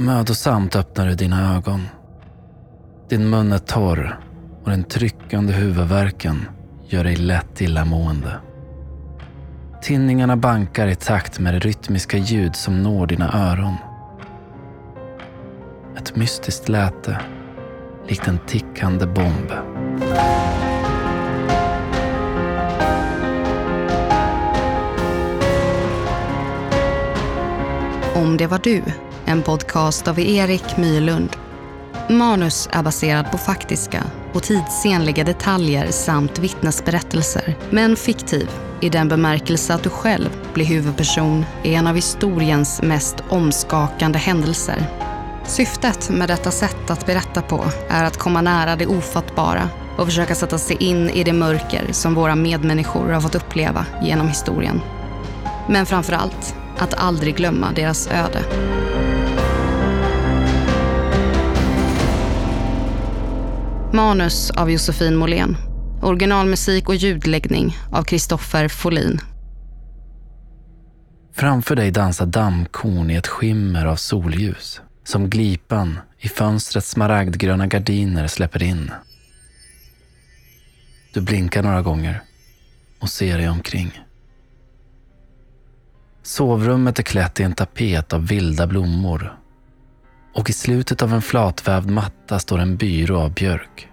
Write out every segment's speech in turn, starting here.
Mödosamt öppnar du dina ögon. Din mun är torr och den tryckande huvudvärken gör dig lätt illamående. Tinningarna bankar i takt med det rytmiska ljud som når dina öron. Ett mystiskt läte, likt en tickande bomb. Om det var du, en podcast av Erik Myrlund. Manus är baserad på faktiska och tidsenliga detaljer samt vittnesberättelser, men fiktiv i den bemärkelse att du själv blir huvudperson i en av historiens mest omskakande händelser. Syftet med detta sätt att berätta på är att komma nära det ofattbara och försöka sätta sig in i det mörker som våra medmänniskor har fått uppleva genom historien. Men framför allt att aldrig glömma deras öde. Manus av Josefin Måhlén. Originalmusik och ljudläggning av Kristoffer Folin. Framför dig dansar dammkorn i ett skimmer av solljus som glipan i fönstrets smaragdgröna gardiner släpper in. Du blinkar några gånger och ser dig omkring. Sovrummet är klätt i en tapet av vilda blommor och i slutet av en flatvävd matta står en byrå av björk.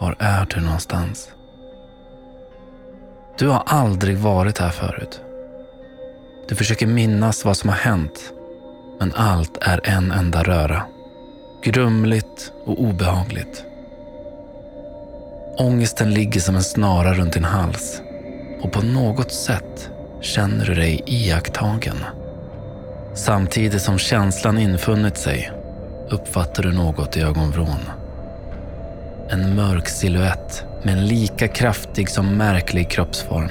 Var är du någonstans? Du har aldrig varit här förut. Du försöker minnas vad som har hänt, men allt är en enda röra. Grumligt och obehagligt. Ångesten ligger som en snara runt din hals och på något sätt känner du dig iakttagen. Samtidigt som känslan infunnit sig uppfattar du något i ögonvrån. En mörk siluett med en lika kraftig som märklig kroppsform.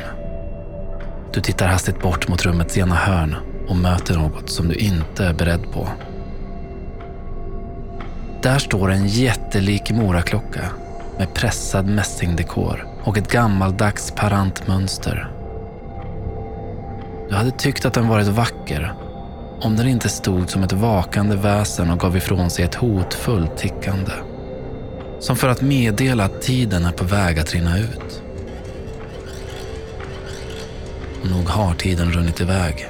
Du tittar hastigt bort mot rummets ena hörn och möter något som du inte är beredd på. Där står en jättelik moraklocka med pressad mässingdekor och ett gammaldags parantmönster. Du hade tyckt att den varit vacker om den inte stod som ett vakande väsen och gav ifrån sig ett hotfullt tickande. Som för att meddela att tiden är på väg att rinna ut. Och nog har tiden runnit iväg.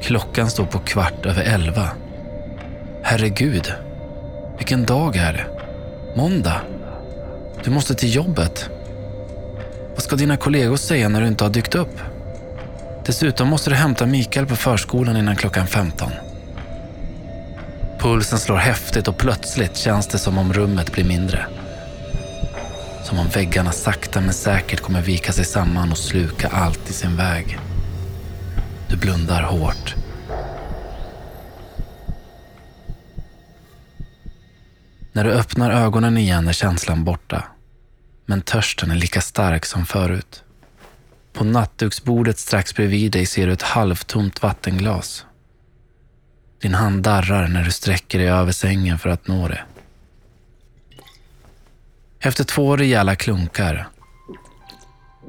Klockan står på kvart över elva. Herregud, vilken dag är det? Måndag. Du måste till jobbet. Vad ska dina kollegor säga när du inte har dykt upp? Dessutom måste du hämta Mikael på förskolan innan klockan 15. Pulsen slår häftigt och plötsligt känns det som om rummet blir mindre. Som om väggarna sakta men säkert kommer vika sig samman och sluka allt i sin väg. Du blundar hårt. När du öppnar ögonen igen är känslan borta. Men törsten är lika stark som förut. På nattduksbordet strax bredvid dig ser du ett halvtomt vattenglas. Din hand darrar när du sträcker dig över sängen för att nå det. Efter två rejäla klunkar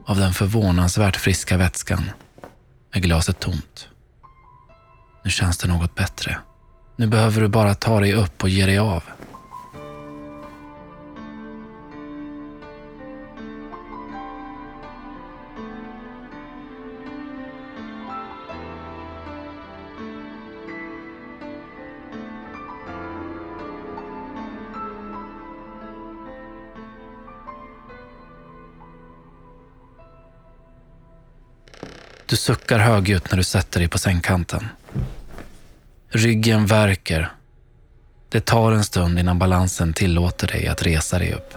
av den förvånansvärt friska vätskan är glaset tomt. Nu känns det något bättre. Nu behöver du bara ta dig upp och ge dig av. Du suckar högljutt när du sätter dig på sängkanten. Ryggen värker. Det tar en stund innan balansen tillåter dig att resa dig upp.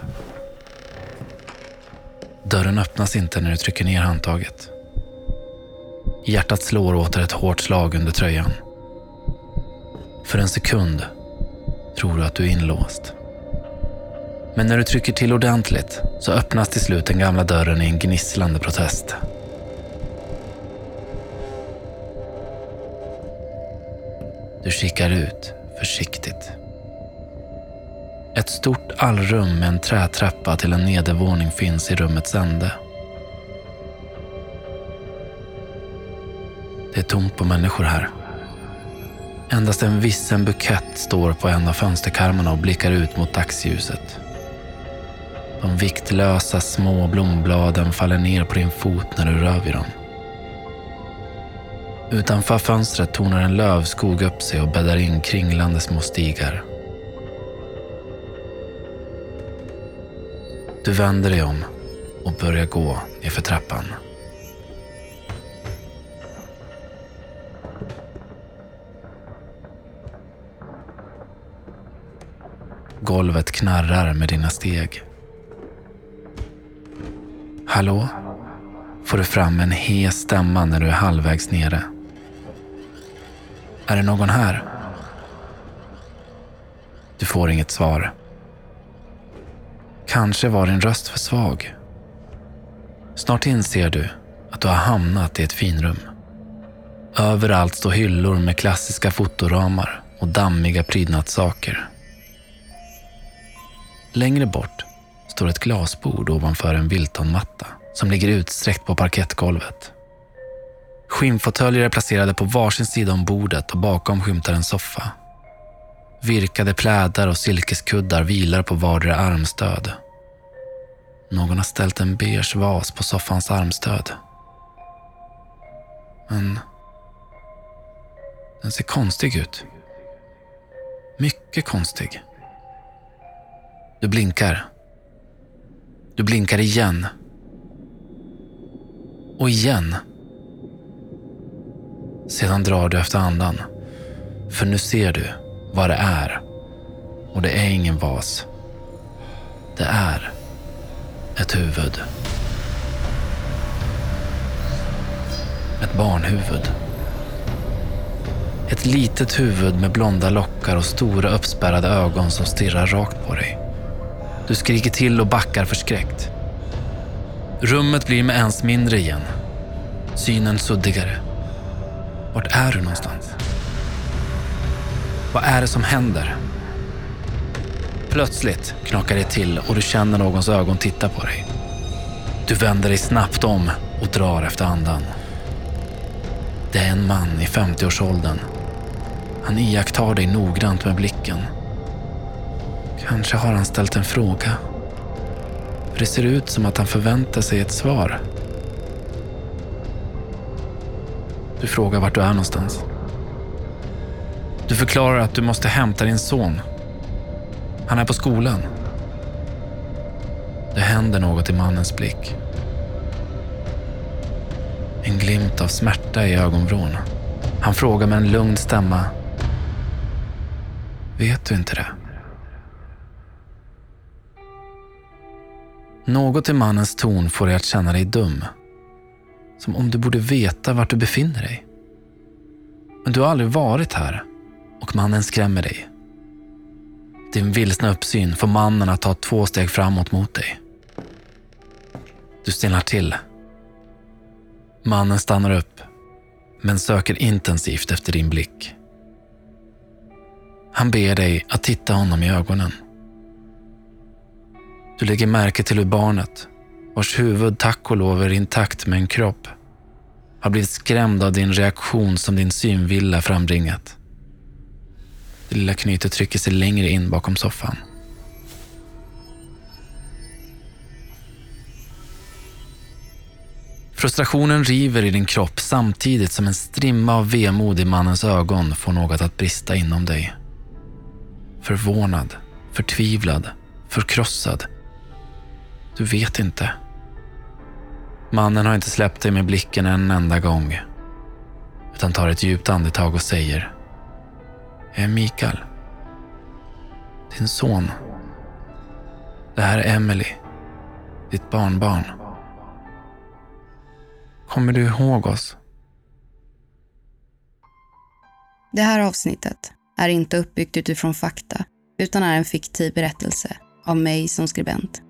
Dörren öppnas inte när du trycker ner handtaget. Hjärtat slår åter ett hårt slag under tröjan. För en sekund tror du att du är inlåst. Men när du trycker till ordentligt så öppnas till slut den gamla dörren i en gnisslande protest. Du kikar ut försiktigt. Ett stort allrum med en trätrappa till en nedervåning finns i rummets ände. Det är tomt på människor här. Endast en vissen bukett står på en av fönsterkarmarna och blickar ut mot dagsljuset. De viktlösa små blombladen faller ner på din fot när du rör vid dem. Utanför fönstret tornar en lövskog upp sig och bäddar in kringlande små stigar. Du vänder dig om och börjar gå nerför trappan. Golvet knarrar med dina steg. Hallå? Får du fram en hes stämma när du är halvvägs nere. Är det någon här? Du får inget svar. Kanske var din röst för svag. Snart inser du att du har hamnat i ett finrum. Överallt står hyllor med klassiska fotoramar och dammiga prydnadssaker. Längre bort står ett glasbord ovanför en Wiltonmatta som ligger utsträckt på parkettgolvet. Skinnfåtöljer är placerade på varsin sida om bordet och bakom skymtar en soffa. Virkade plädar och silkeskuddar vilar på vardera armstöd. Någon har ställt en beige vas på soffans armstöd. Men den ser konstig ut. Mycket konstig. Du blinkar. Du blinkar igen. Och igen. Sedan drar du efter andan. För nu ser du vad det är. Och det är ingen vas. Det är ett huvud. Ett barnhuvud. Ett litet huvud med blonda lockar och stora uppspärrade ögon som stirrar rakt på dig. Du skriker till och backar förskräckt. Rummet blir med ens mindre igen. Synen suddigare. Vart är du någonstans? Vad är det som händer? Plötsligt knakar det till och du känner någons ögon titta på dig. Du vänder dig snabbt om och drar efter andan. Det är en man i 50-årsåldern. Han iakttar dig noggrant med blicken. Kanske har han ställt en fråga. För det ser ut som att han förväntar sig ett svar. Du frågar vart du är någonstans. Du förklarar att du måste hämta din son. Han är på skolan. Det händer något i mannens blick. En glimt av smärta i ögonvrån. Han frågar med en lugn stämma. Vet du inte det? Något i mannens ton får dig att känna dig dum. Som om du borde veta vart du befinner dig. Men du har aldrig varit här och mannen skrämmer dig. Din vilsna uppsyn får mannen att ta två steg framåt mot dig. Du stelnar till. Mannen stannar upp, men söker intensivt efter din blick. Han ber dig att titta honom i ögonen. Du lägger märke till hur barnet, vars huvud tack och lov är intakt med en kropp, har blivit skrämd av din reaktion som din synvilla frambringat. Det lilla knytet trycker sig längre in bakom soffan. Frustrationen river i din kropp samtidigt som en strimma av vemod i mannens ögon får något att brista inom dig. Förvånad, förtvivlad, förkrossad. Du vet inte. Mannen har inte släppt dig med blicken en enda gång. Utan tar ett djupt andetag och säger är Mikael. Din son. Det här är Emily. Ditt barnbarn. Kommer du ihåg oss? Det här avsnittet är inte uppbyggt utifrån fakta utan är en fiktiv berättelse av mig som skribent.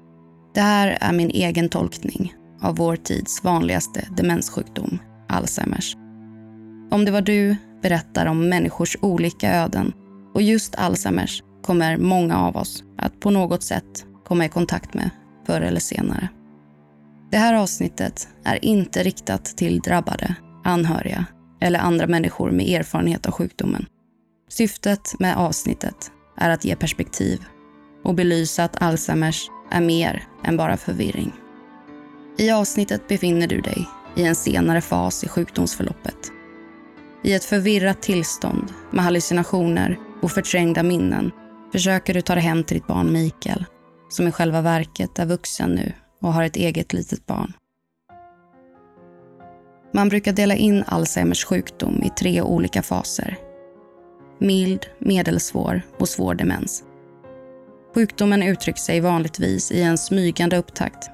Det här är min egen tolkning av vår tids vanligaste demenssjukdom, Alzheimers. Om det var du berättar om människors olika öden och just Alzheimers kommer många av oss att på något sätt komma i kontakt med förr eller senare. Det här avsnittet är inte riktat till drabbade, anhöriga eller andra människor med erfarenhet av sjukdomen. Syftet med avsnittet är att ge perspektiv och belysa att Alzheimers är mer än bara förvirring. I avsnittet befinner du dig i en senare fas i sjukdomsförloppet. I ett förvirrat tillstånd med hallucinationer och förträngda minnen försöker du ta dig hem till ditt barn Mikael som i själva verket är vuxen nu och har ett eget litet barn. Man brukar dela in Alzheimers sjukdom i tre olika faser. Mild, medelsvår och svår demens. Sjukdomen uttrycker sig vanligtvis i en smygande upptakt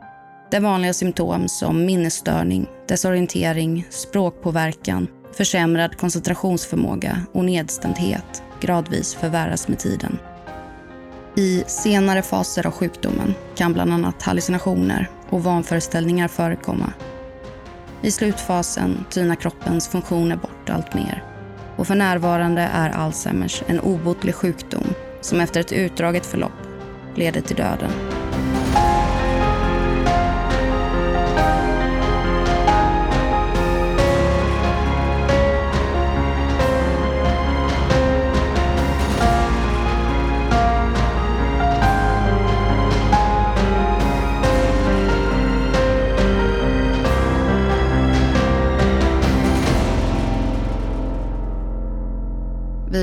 där vanliga symptom som minnesstörning, desorientering, språkpåverkan, försämrad koncentrationsförmåga och nedstämdhet gradvis förvärras med tiden. I senare faser av sjukdomen kan bland annat hallucinationer och vanföreställningar förekomma. I slutfasen tynar kroppens funktioner bort allt mer. Och för närvarande är Alzheimers en obotlig sjukdom som efter ett utdraget förlopp leder till döden.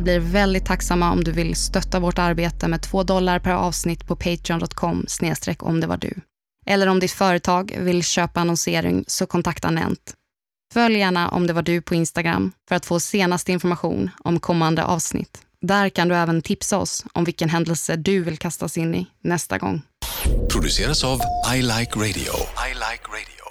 Blir väldigt tacksamma om du vill stötta vårt arbete med 2 dollar per avsnitt på patreon.com snedstreck om det var du. Eller om ditt företag vill köpa annonsering så kontakta Nent. Följ gärna om det var du på Instagram för att få senaste information om kommande avsnitt. Där kan du även tipsa oss om vilken händelse du vill kastas in i nästa gång. Produceras av I Like Radio. I like radio.